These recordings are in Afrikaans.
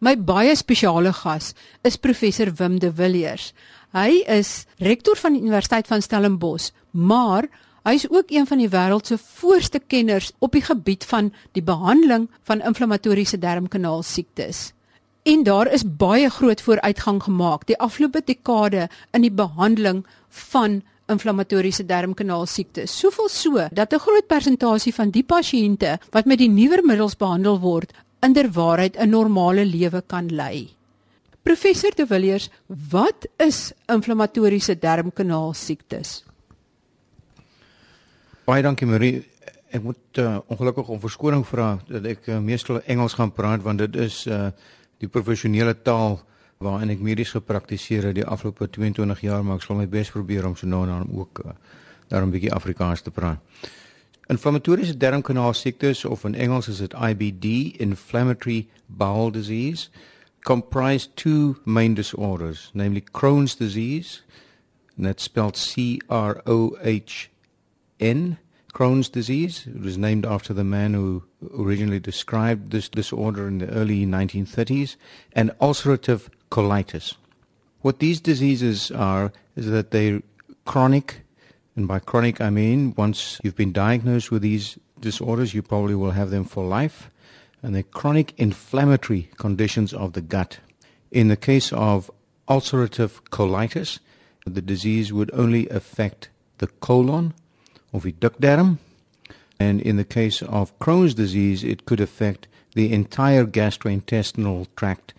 My baie spesiale gas is professor Wim de Villiers. Hy is rektor van die Universiteit van Stellenbosch, maar hy is ook een van die wêreld se voorste kenners op die gebied van die behandeling van inflammatoriese darmkanaal siektes. En daar is baie groot vooruitgang gemaak die afgelope dekade in die behandeling van inflammatoriese darmkanaal siektes. Soveel so dat 'n groot persentasie van die pasiënte wat met die nuwer middels behandel word, inderwaarheid 'n normale lewe kan lei. Professor De Villiers, wat is inflammatoriese darmkanaal siektes? Baie dankie Marie. Ek moet uh, ongelukkig om verskoning vra dat ek uh, meestal Engels gaan praat want dit is uh, die professionele taal waarin ek medies gepraktiseer het die afgelope 22 jaar, maar ek sal my bes probeer om so nou en dan ook uh, daar 'n bietjie Afrikaans te praat. Inflammatoriese darmkanaal siektes of in Engels is dit IBD, inflammatory bowel disease, comprise two main disorders, namely Crohn's disease, and that's spelled C R O H N, Crohn's disease. It was named after the man who originally described this disorder in the early 1930s, and ulcerative colitis. What these diseases are is that they're chronic and by chronic, I mean once you've been diagnosed with these disorders, you probably will have them for life. And they're chronic inflammatory conditions of the gut. In the case of ulcerative colitis, the disease would only affect the colon of the dukdarm. And in the case of Crohn's disease, it could affect the entire gastrointestinal tract,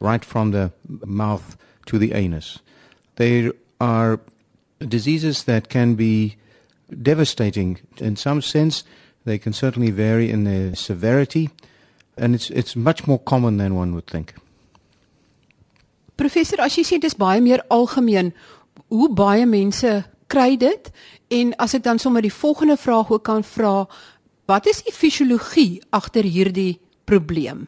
right from the mouth to the anus. There are diseases that can be devastating in some sense. They can certainly vary in their severity, and it's it's much more common than one would think. Professor, as jy sê dis baie meer algemeen, hoe baie mense kry dit? En as ek dan sommer die volgende vraag ook kan vra, wat is die fisiologie agter hierdie probleem?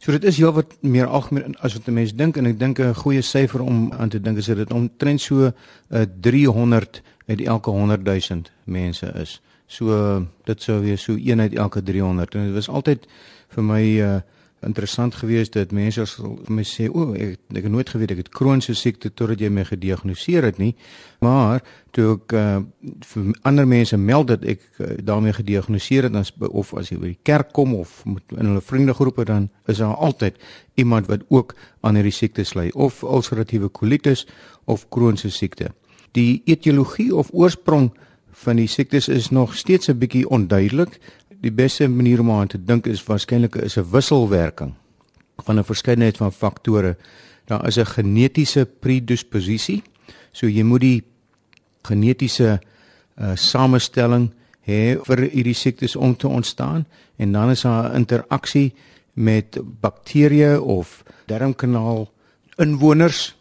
So dit is heel wat meer algemeen as wat mense dink en ek dink 'n goeie syfer om aan te dink is dat dit omtrent so uh, eh, 300 uit elke 100 000 mense is. So uh, dit sou wees so 1 uit elke 300 en dit was altyd vir my uh, interessant geweest dat mense as my sê o ek ek het nooit geweet ek het Crohn se siekte totdat jy my gediagnoseer het nie. Maar toe ek uh, vir ander mense meld dat ek uh, daarmee gediagnoseer het dan of as jy by die kerk kom of met in hulle vriendegroepe dan is daar altyd iemand wat ook aan hierdie siekte ly of ulceratiewe kolitis of Crohn se siekte. Die etiologie of oorsprong van die siektes is nog steeds 'n bietjie onduidelik die beste manier om aan te dink is waarskynlik is 'n wisselwerking van 'n verskeidenheid van faktore. Daar is 'n genetiese predisposisie. So jy moet die genetiese uh, samestelling hê vir hierdie siektes om te ontstaan en dan is daar 'n interaksie met bakterieë of darmkanaal inwoners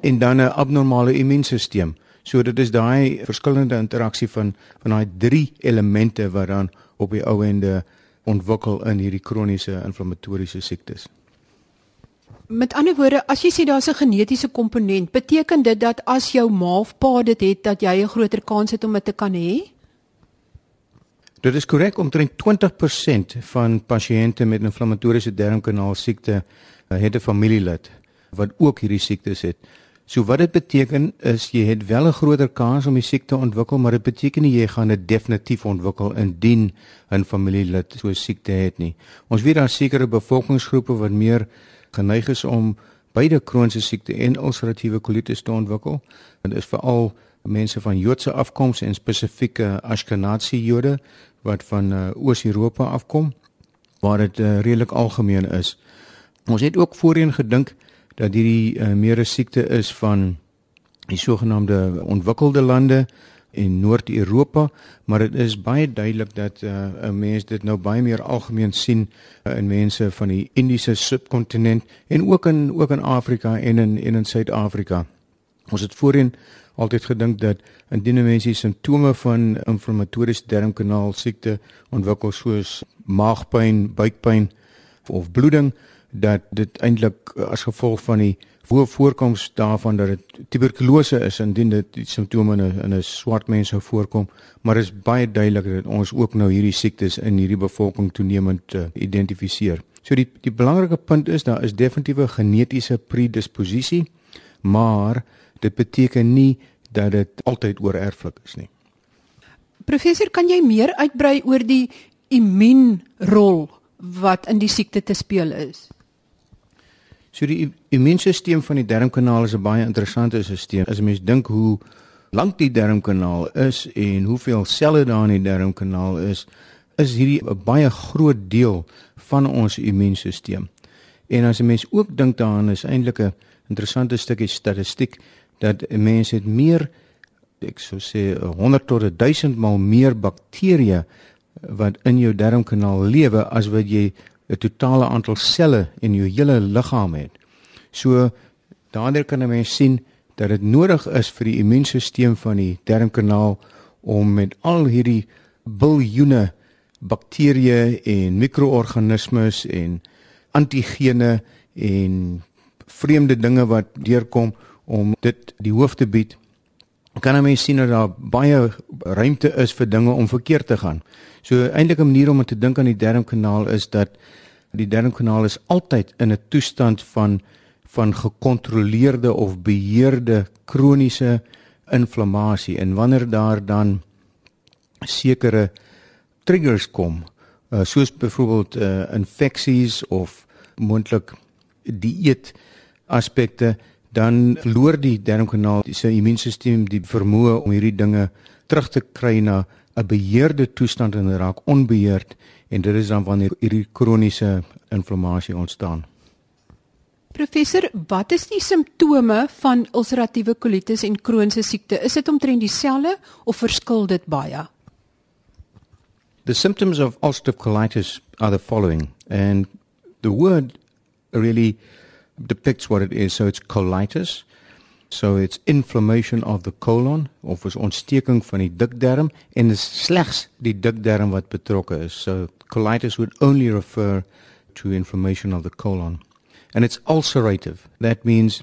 en dan 'n abnormale immuunstelsel. So dit is daai verskillende interaksie van van daai drie elemente wat dan op die ou ende ontwikkel in hierdie kroniese inflammatoriese siektes. Met ander woorde, as jy sê daar's 'n genetiese komponent, beteken dit dat as jou ma of pa dit het, dat jy 'n groter kans het om dit te kan hê? Dit is korrek omtrent 20% van pasiënte met inflammatoriese darmkanaal siekte eh, het 'n familielid wat ook hierdie siektes het. So wat dit beteken is jy het wel 'n groter kans om die siekte ontwikkel, maar dit beteken nie jy gaan dit definitief ontwikkel indien 'n familielid so 'n siekte het nie. Ons weet daar sekere bevolkingsgroepe wat meer geneig is om beide Crohn se siekte en ulceratiewe kolitis te ontwikkel. Dit is veral mense van Joodse afkoms en spesifieke Ashkenazi Jode wat van uh, Oos-Europa afkom waar dit uh, redelik algemeen is. Ons het ook voorheen gedink dat hierdie uh, meer 'n siekte is van die sogenaamde ontwikkelde lande in Noord-Europa, maar dit is baie duidelik dat uh, 'n uh, mens dit nou baie meer algemeen sien uh, in mense van die Indiese subkontinent en ook in ook in Afrika en in en in Suid-Afrika. Ons het voorheen altyd gedink dat indien mense simptome van inflammatoriese darmkanaal siekte ontwikkel soos maagpyn, buikpyn of bloeding, dat dit eintlik eh, as gevolg van die hoë voorkoms daarvan dat dit tuberkulose is indien dit die simptome in 'n in 'n swart mens sou voorkom maar is baie duidelik dat ons ook nou hierdie siektes in hierdie bevolking toenemend uh, identifiseer. So die die belangrike punt is daar is definitiewe genetiese predisposisie, maar dit beteken nie dat dit altyd oorerflik is nie. Professor, kan jy meer uitbrei oor die immuunrol wat in die siekte te speel is? So die immuunstelsel van die darmkanaal is 'n baie interessante stelsel. As 'n mens dink hoe lank die darmkanaal is en hoeveel selle daar in die darmkanaal is, is hierdie 'n baie groot deel van ons immuunstelsel. En as 'n mens ook dink daaraan is eintlik 'n interessante stukkie statistiek dat 'n mens het meer ek sou sê 100 tot 1000 maal meer bakterieë wat in jou darmkanaal lewe as wat jy 'n totale aantal selle in jou hele liggaam het. So daardeur kan 'n mens sien dat dit nodig is vir die immuunstelsel van die darmkanaal om met al hierdie biljoene bakterieë en mikroorganismes en antigene en vreemde dinge wat deurkom om dit die hoof te bied kan jy sien dat daar baie ruimte is vir dinge om verkeerd te gaan. So eintlik 'n manier om te dink aan die darmkanaal is dat die darmkanaal is altyd in 'n toestand van van gekontroleerde of beheerde kroniese inflammasie en wanneer daar dan sekere triggers kom uh, soos byvoorbeeld uh, infeksies of moontlik dieet aspekte dan verloor die darmkanaal se immuunstelsel die vermoë om hierdie dinge terug te kry na 'n beheerde toestand en raak onbeheerd en dit is dan wanneer hierdie kroniese inflammasie ontstaan. Professor, wat is die simptome van ulseratiewe kolitis en Crohn se siekte? Is dit omtrent dieselfde of verskil dit baie? The symptoms of ulcerative colitis are the following and the word really depicts what it is. So it's colitis. So it's inflammation of the colon of is ontsteking van die dikdarm en is slegs die dikdarm wat betrokke is. So colitis would only refer to inflammation of the colon. and it's ulcerative. That means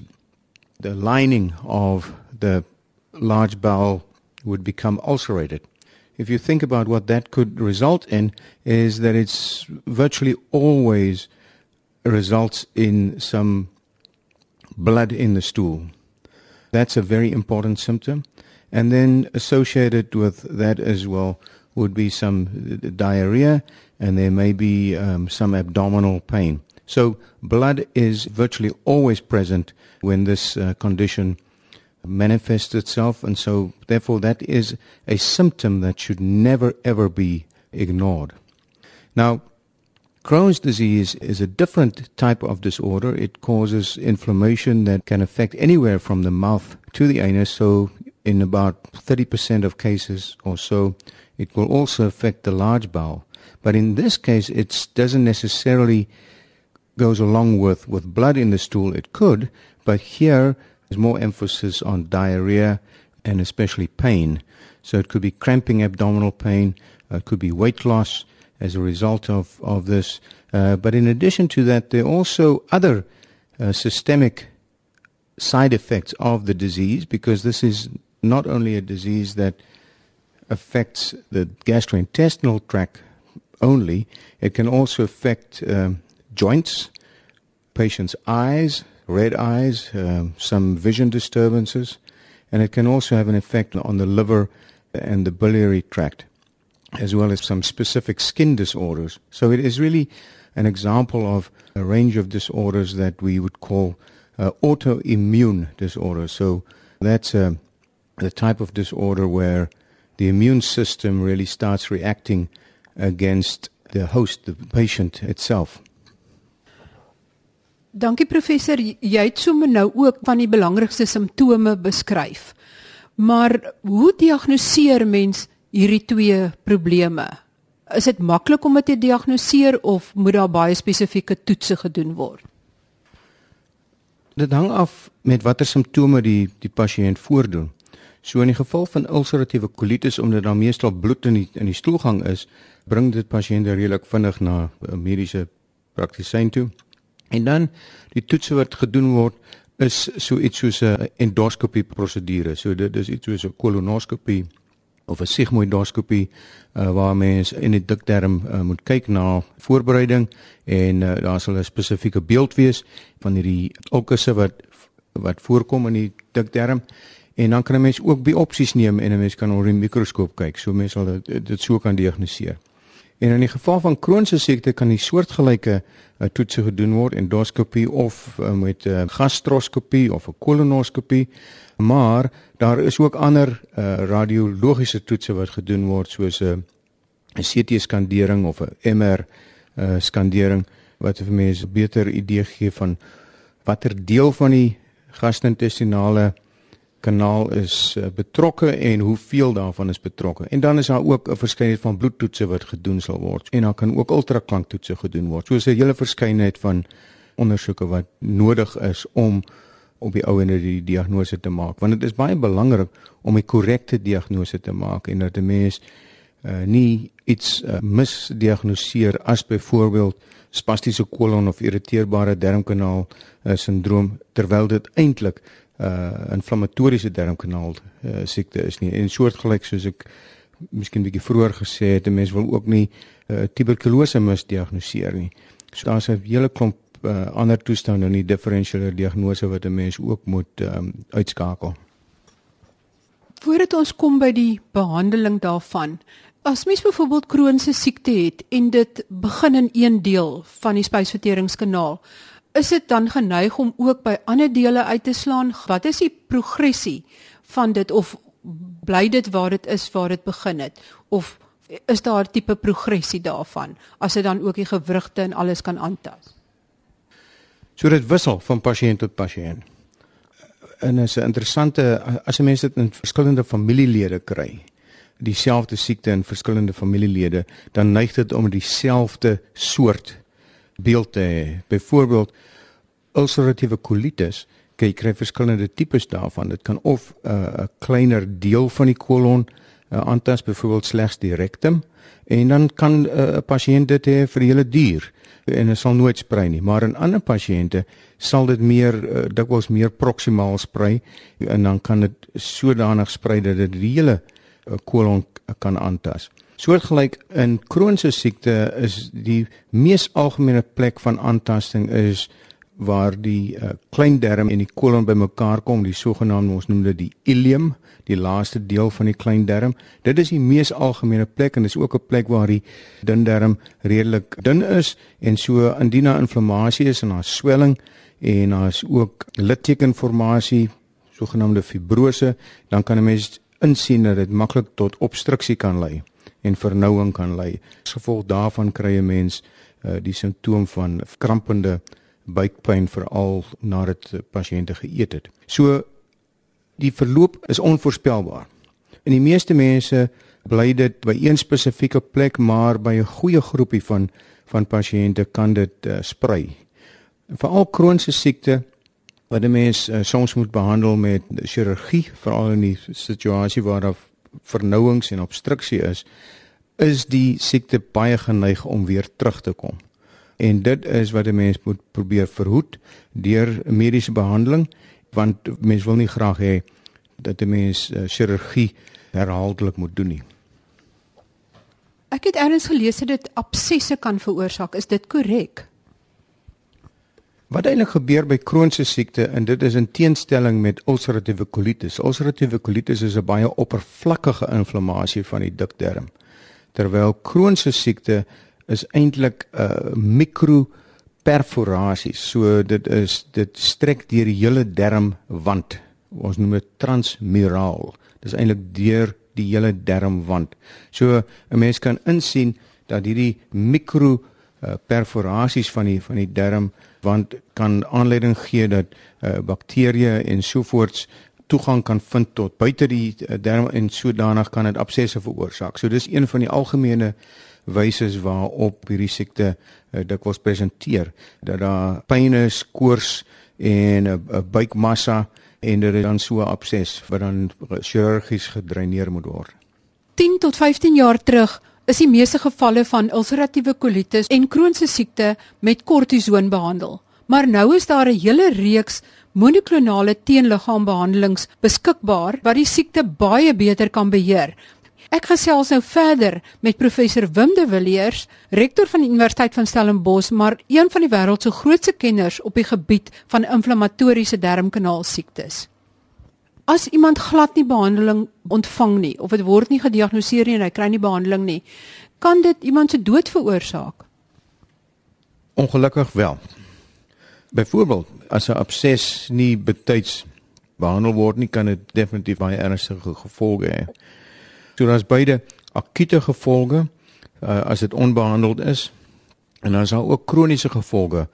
the lining of the large bowel would become ulcerated. If you think about what that could result in, is that it's virtually always results in some blood in the stool. That's a very important symptom. And then associated with that as well would be some diarrhea, and there may be um, some abdominal pain. So blood is virtually always present when this uh, condition manifests itself, and so therefore that is a symptom that should never ever be ignored. Now, Crohn's disease is a different type of disorder. It causes inflammation that can affect anywhere from the mouth to the anus. So, in about 30% of cases or so, it will also affect the large bowel. But in this case, it doesn't necessarily goes along with, with blood in the stool, it could, but here there's more emphasis on diarrhea and especially pain. So it could be cramping abdominal pain, it could be weight loss as a result of, of this. Uh, but in addition to that, there are also other uh, systemic side effects of the disease because this is not only a disease that affects the gastrointestinal tract only, it can also affect um, joints, patient's eyes, red eyes, um, some vision disturbances, and it can also have an effect on the liver and the biliary tract, as well as some specific skin disorders. So it is really an example of a range of disorders that we would call uh, autoimmune disorders. So that's uh, the type of disorder where the immune system really starts reacting against the host, the patient itself. Dankie professor, jy het sommer nou ook van die belangrikste simptome beskryf. Maar hoe diagnoseer mens hierdie twee probleme? Is dit maklik om dit te diagnoseer of moet daar baie spesifieke toetse gedoen word? Dit hang af met watter simptome die die pasiënt voordoen. So in die geval van ulceratiewe kolitis omdat daar meestal bloed in die in die stoelgang is, bring dit pasiënte redelik vinnig na 'n mediese praktisyn toe. En dan die toetse wat gedoen word is so iets soos 'n endoskopie prosedure. So dit is iets soos 'n kolonoskopie of 'n sigmoidoskopie uh, waar mens in die dikterm uh, moet kyk na voorbereiding en uh, daar sal 'n spesifieke beeld wees van hierdie ulkusse wat wat voorkom in die dikterm en dan kan 'n mens ook biopsies neem en 'n mens kan onder die mikroskoop kyk so mens sal dit, dit so kan diagnoseer. En in die geval van Crohnse siekte kan die soortgelyke uh, toetse gedoen word endoskopie of uh, met 'n uh, gastroskopie of 'n kolonoskopie. Maar daar is ook ander uh, radiologiese toetse wat gedoen word soos 'n uh, 'n CT skandering of 'n MR uh, skandering wat vir mense 'n beter idee gee van watter deel van die gastro-intestinale kanaal is uh, betrokke en hoeveel daarvan is betrokke. En dan is daar ook 'n verskeidenheid van bloedtoetse wat gedoen sal word en daar kan ook ultraklanktoetse gedoen word. So is 'n hele verskeidenheid van ondersoeke wat nodig is om op die ou en die diagnose te maak. Want dit is baie belangrik om 'n korrekte diagnose te maak en dat 'n mens uh, nie iets uh, misdiagnoseer as byvoorbeeld spastiese kolon of irriteerbare darmkanaal uh, sindroom terwyl dit eintlik uh, inflammatoriese darmkanaal uh, siekte is nie. En soortgelyk soos ek miskien bietjie vroeër gesê het, 'n mens wil ook nie uh, tuberkulose misdiagnoseer nie. So daar's 'n hele klomp uh, ander toestande in die diferensiële diagnose wat 'n mens ook moet um, uitskakel. Voordat ons kom by die behandeling daarvan, as mens byvoorbeeld Crohnse siekte het en dit begin in een deel van die spysverteringskanaal, is dit dan geneig om ook by ander dele uit te slaan? Wat is die progressie van dit of bly dit waar dit is waar dit begin het of is daar 'n tipe progressie daarvan as dit dan ook die gewrigte en alles kan aantas? So dit wissel van pasiënt tot pasiënt. En is 'n interessante as 'n mens dit in verskillende familielede kry, dieselfde siekte in verskillende familielede, dan neig dit om dieselfde soort beeld te hê. Byvoorbeeld ulceratiewe kolitis, jy kry verskillende tipes daarvan. Dit kan of 'n uh, kleiner deel van die kolon uh, aantas, byvoorbeeld slegs die rectum, en dan kan 'n uh, pasiënt dit hê vir die hele dier en dit sal nooit sprei nie. Maar in ander pasiënte sal dit meer uh, dikwels meer proksimaal sprei en dan kan dit sodanig sprei dat dit die hele uh, kolon kan aantas. Soortgelyk in kroniese siekte is die mees algemene plek van aantasting is waar die uh, klein darm en die kolon bymekaar kom, die sogenaamde ons noem dit die ileum, die laaste deel van die klein darm. Dit is die mees algemene plek en dis ook 'n plek waar die dun darm redelik dun is en so indien daar inflammasie is en daar swelling en daar's ook littekenformasie, sogenaamde fibrose, dan kan 'n mens insien dat dit maklik tot obstruksie kan lei en vernouing kan lei. As gevolg daarvan kry 'n mens uh, die simptoom van krampende buikpyn veral nadat pasiënte geëet het. So die verloop is onvoorspelbaar. En die meeste mense bly dit by een spesifieke plek, maar by 'n goeie groepie van van pasiënte kan dit uh, sprei. Veral kroniese siekte wat 'n mens uh, soms moet behandel met chirurgie, veral in die situasie waar daar vernouings en obstruksie is, is die siekte baie geneig om weer terug te kom. En dit is wat 'n mens moet probeer verhoed deur mediese behandeling want mens wil nie graag hê dat 'n mens uh, chirurgie herhaaldelik moet doen nie. Ek het eers gelees dat dit absesse kan veroorsaak. Is dit korrek? Wat eintlik gebeur by kroniese siekte en dit is in teenstelling met ulceratiewe kolitis. Ulceratiewe kolitis is 'n baie oppervlakkige inflammasie van die dikdarm. Terwyl kroniese siekte is eintlik 'n uh, mikroperforasies. So dit is dit strek deur die hele darmwand. Ons noem dit transmuraal. Dit is eintlik deur die hele darmwand. So 'n mens kan insien dat hierdie mikro uh, perforasies van die van die darm want kan aanleiding gee dat uh, bakterieë en sovoorts toegang kan vind tot buite die uh, darm en sodanig kan dit absesse veroorsaak. So dis een van die algemene wyse waarop hierdie siekte uh, dikwels presenteer dat daar pyn is, koors en 'n uh, buikmassa en dit is dan so 'n abses wat dan chirurgies gedreineer moet word. 10 tot 15 jaar terug is die meeste gevalle van ulceratiewe kolitis en Crohnse siekte met kortison behandel. Maar nou is daar 'n hele reeks monoklonale teenliggaambehandelings beskikbaar wat die siekte baie beter kan beheer. Ek gesels nou verder met professor Wim de Villiers, rektor van die Universiteit van Stellenbosch, maar een van die wêreld se grootste kenners op die gebied van inflammatoriese darmkanaal siektes. As iemand glad nie behandeling ontvang nie of dit word nie gediagnoseer nie en hy kry nie behandeling nie, kan dit iemand se dood veroorsaak. Ongelukkig wel. Byvoorbeeld, as 'n abses nie betyds behandel word nie, kan dit definitief baie ernstige gevolge hê. So daar's beide akute gevolge uh, as dit onbehandeld is en dan is daar ook kroniese gevolge.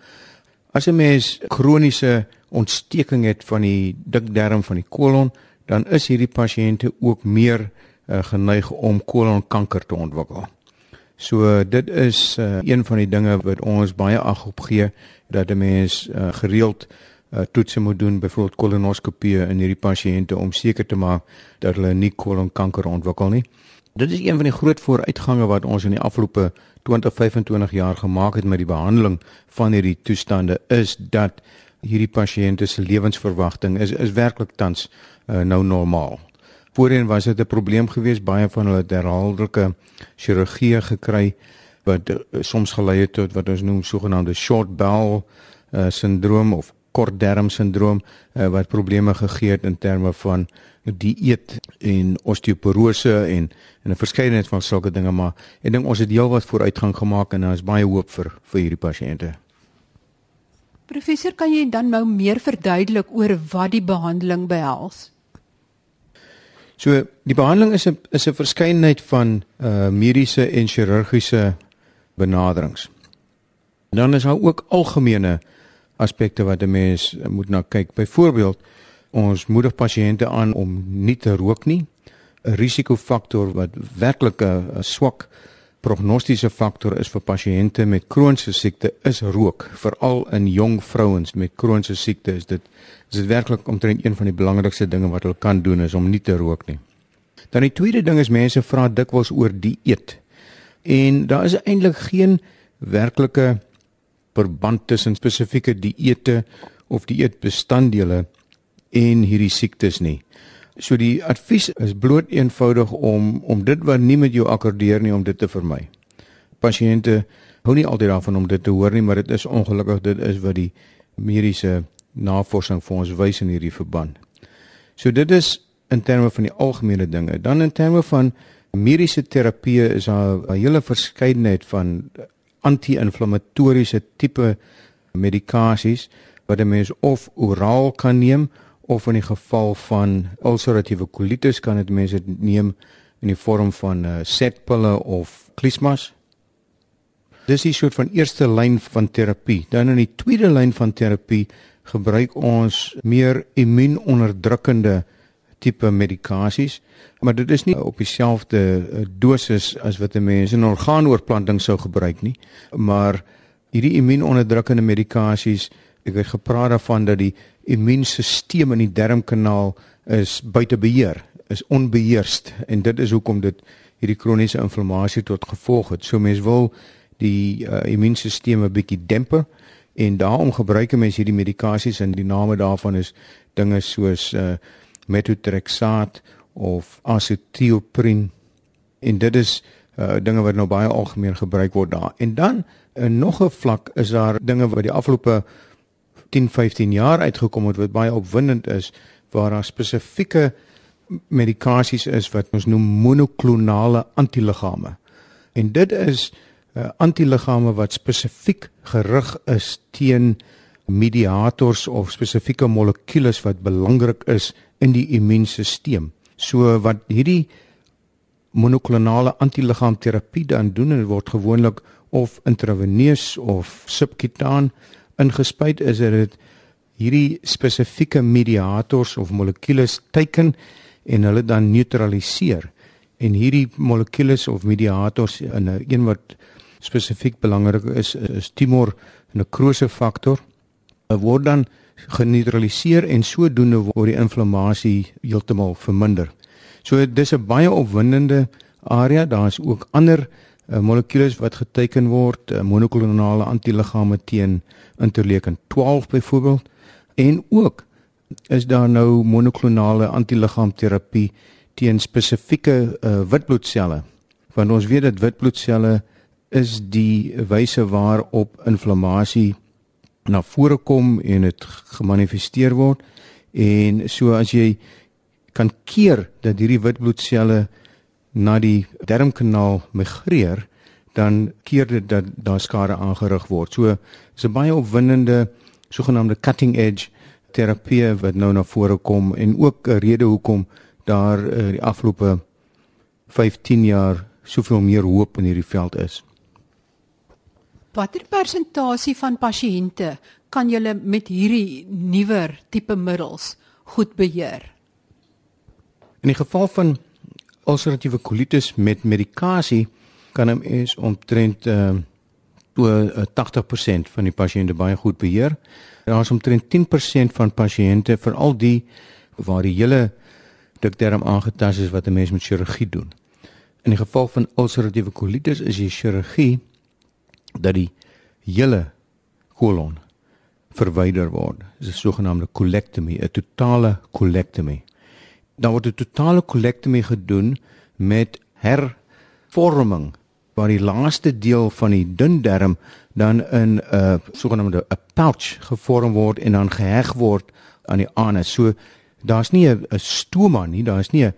As 'n mens kroniese ontsteking het van die dikdarm van die kolon, dan is hierdie pasiënte ook meer uh, geneig om kolonkanker te ontwikkel. So dit is uh, een van die dinge wat ons baie ag op gee dat 'n mens uh, gereeld uh, toetse moet doen, byvoorbeeld kolonoskopie in hierdie pasiënte om seker te maak dat hulle nie kolonkanker ontwikkel nie. Dit is een van die groot vooruitgange wat ons in die afgelope 20-25 jaar gemaak het met die behandeling van hierdie toestande is dat hierdie pasiënte se lewensverwagting is is werklik tans uh, nou normaal. Voorheen was dit 'n probleem geweest baie van hulle herhaaldelike chirurgie gekry wat uh, soms gelei het tot wat ons noem sogenaamde short bowel uh, syndroom of kort darm syndroom uh, wat probleme gegee het in terme van dieet en osteoporose en en 'n verskeidenheid van sulke dinge maar ek dink ons het heelwat vooruitgang gemaak en daar is baie hoop vir vir hierdie pasiënte. Professor, kan jy dan nou meer verduidelik oor wat die behandeling behels? So die behandeling is 'n is 'n verskeidenheid van uh mediese en chirurgiese benaderings. En dan is daar ook algemene aspekte wat 'n mens moet na kyk. Byvoorbeeld, ons moedig pasiënte aan om nie te rook nie. 'n Risikofaktor wat werklik 'n swak prognostiese faktor is vir pasiënte met kroniese siekte is rook, veral in jong vrouens met kroniese siekte is dit is dit werklik omtrent een van die belangrikste dinge wat hulle kan doen is om nie te rook nie. Dan die tweede ding is mense vra dikwels oor dieet. En daar is eintlik geen werklike verband tussen spesifieke dieete of dieetbestanddele en hierdie siektes nie. So die advies is bloot eenvoudig om om dit wat nie met jou akkordeer nie om dit te vermy. Pasiënte hou nie altyd daarvan om dit te hoor nie, maar dit is ongelukkig dit is wat die mediese navorsing vir ons wys in hierdie verband. So dit is in terme van die algemene dinge. Dan in terme van mediese terapie is daar 'n hele verskeidenheid van anti-inflammatoriese tipe medikasies wat 'n mens of oraal kan neem of in die geval van ulceratiewe kolitis kan dit mense neem in die vorm van uh, setpille of klismas. Dis die soort van eerste lyn van terapie. Dan in die tweede lyn van terapie gebruik ons meer immuunonderdrukkende tipe medikasies, maar dit is nie op dieselfde eh, dosis as wat 'n mens in orgaanoorplanting sou gebruik nie, maar hierdie immuunonderdrukkende medikasies, ek het gepraat daarvan dat die immuunstelsel in die darmkanaal is buite beheer, is onbeheerst en dit is hoekom dit hierdie kroniese inflammasie tot gevolg het. So mens wil die uh, immuunstelsel 'n bietjie demper en daarom gebruik mense hierdie medikasies en die name daarvan is dinge soos uh, methotrexaat of acetylprin en dit is uh, dinge wat nou baie algemeen gebruik word daar. En dan in uh, nog 'n vlak is daar dinge wat die afgelope 10, 15 jaar uitgekom het wat baie opwindend is waar daar spesifieke medikasies is wat ons noem monoklonale antiliggame. En dit is uh, antiliggame wat spesifiek gerig is teen mediators of spesifieke molekules wat belangrik is in die immuunstelsel. So wat hierdie monoklonale antiliggaamterapie dan doen en dit word gewoonlik of intraveneus of subkutaan ingespuit is dit hierdie spesifieke mediators of molekules teiken en hulle dan neutraliseer en hierdie molekules of mediators in 'n een wat spesifiek belangrik is is tumor nekrose faktor word dan geneutraliseer en sodoende word die inflammasie heeltemal verminder. So dis 'n baie opwindende area. Daar's ook ander uh, molekules wat geteken word, uh, monoklonale antiliggame teen interleukin 12 byvoorbeeld en ook is daar nou monoklonale antiliggaamterapie teen spesifieke uh, witbloedselle. Want ons weet dat witbloedselle is die wyse waarop inflammasie na vore kom en dit gemanifesteer word en so as jy kan keer dat hierdie witbloedselle na die darmkanaal migreer dan keer dit dat daar skade aangerig word. So is 'n baie opwindende sogenaamde cutting edge terapie wat nou na vore kom en ook 'n rede hoekom daar uh, die afgelope 15 jaar soveel meer hoop in hierdie veld is. Watter persentasie van pasiënte kan jy met hierdie nuwer tipe middels goed beheer? In die geval van ulceratiewe kolitis met medikasie kan 'n mens omtrent uh, oor 80% van die pasiënte baie goed beheer. Daar is omtrent 10% van pasiënte, veral die waar die hele dikterm aangetast is wat 'n mens met chirurgie doen. In die geval van ulceratiewe kolitis is die chirurgie dat die hele kolon verwyder word. Dit is 'n sogenaamde colectomy, 'n totale colectomy. Dan word 'n totale colectomy gedoen met hervorming waar die laaste deel van die dun darm dan in 'n uh, sogenaamde 'n pouch gevorm word en dan geheg word aan die anus. So daar's nie 'n stoma nie, daar's nie 'n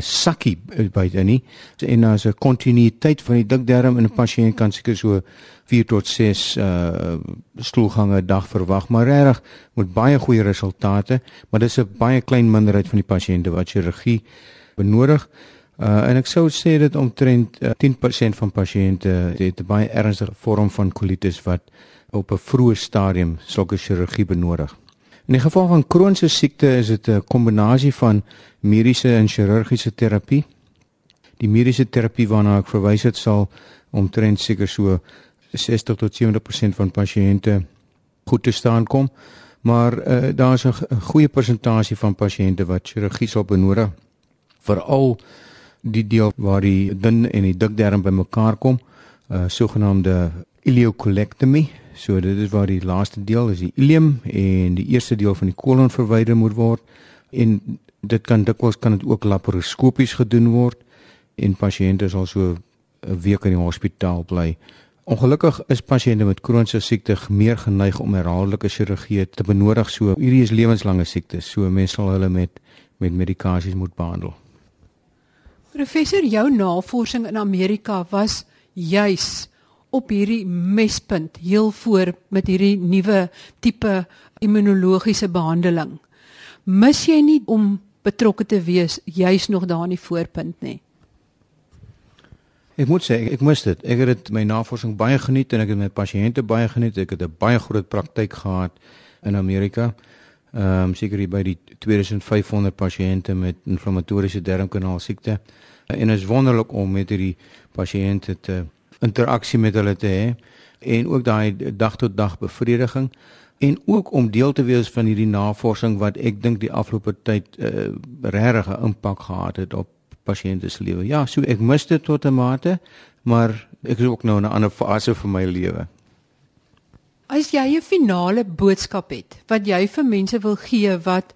sakkie buite nie. En daar's 'n kontinuïteit van die dik darm en 'n pasiënt kan seker so 4 tot 6 uh stoelgange 'n dag verwag, maar regtig met baie goeie resultate, maar dis 'n baie klein minderheid van die pasiënte wat chirurgie benodig. Uh en ek sou sê dit omtrent uh, 10% van pasiënte het 'n baie ernstige vorm van kolitis wat op 'n vroeë stadium sulke chirurgie benodig. In die geval van Crohn se siekte is dit 'n kombinasie van mediese en chirurgiese terapie. Die mediese terapie waarna ek verwys het sal omtrent seker so 60 tot 70% van pasiënte goed te staan kom, maar uh, daar is 'n goeie persentasie van pasiënte wat chirurgie sal benodig. Veral die deel waar die dun en die dik darm bymekaar kom, uh, sogenaamde ileocolectomy. So dit is waar die laaste deel is die ileum en die eerste deel van die kolon verwyder moet word en dit kan dikwels kan dit ook laparoskopies gedoen word en pasiënte sal so 'n week in die hospitaal bly. Ongelukkig is pasiënte met kroniese siekte meer geneig om herhaaldelike chirurgie te benodig. So hierdie is lewenslange siektes. So mense sal hulle met met medikasies moet behandel. Professor, jou navorsing in Amerika was juis op hierdie mespunt heel voor met hierdie nuwe tipe immunologiese behandeling. Mis jy nie om betrokke te wees juis nog daar in die voorpunt nie? Ek moet sê ek mis dit. Ek het dit my navorsing baie geniet en ek het met pasiënte baie geniet. Ek het 'n baie groot praktyk gehad in Amerika. Ehm um, seker by die 2500 pasiënte met inflammatoriese darmkanaal siekte en is wonderlik om met hierdie pasiënte te interaksie met hulle te hê en ook daai dag tot dag bevrediging en ook om deel te wees van hierdie navorsing wat ek dink die afgelope tyd uh, regtig 'n impak gehad het op pasiënte se lewe. Ja, so ek mis dit tot 'n mate, maar ek is ook nou in 'n ander fase van my lewe. As jy 'n finale boodskap het wat jy vir mense wil gee wat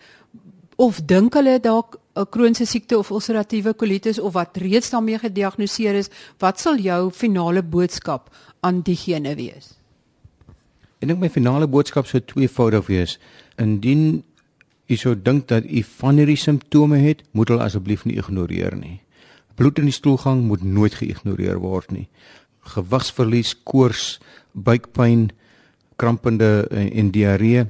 of dink hulle dalk 'n kroniese siekte of ulceratiewe kolitis of wat reeds daarmee gediagnoseer is, wat sal jou finale boodskap aan diegene wees? Ek dink my finale boodskap sou tweevoudig wees. Indien u sou dink dat u van hierdie simptome het, moet hulle asseblief nie ignoreer nie. Bloed in die stoelgang moet nooit geïgnoreer word nie. Gewigsverlies, koors, buikpyn, krampende en, en diarree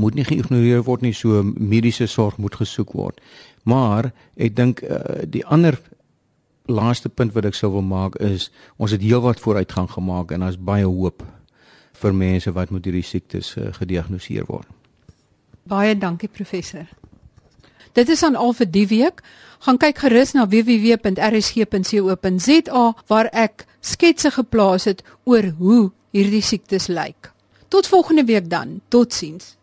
moet nie geïgnoreer word nie, so mediese sorg moet gesoek word. Maar ek dink uh, die ander laaste punt wat ek sou wil maak is ons het heelwat vooruitgang gemaak en daar's baie hoop vir mense wat met hierdie siektes uh, gediagnoseer word. Baie dankie professor. Dit is aan al vir die week. Gaan kyk gerus na www.rsg.co.za waar ek sketse geplaas het oor hoe hierdie siektes lyk. Tot volgende week dan. Totsiens.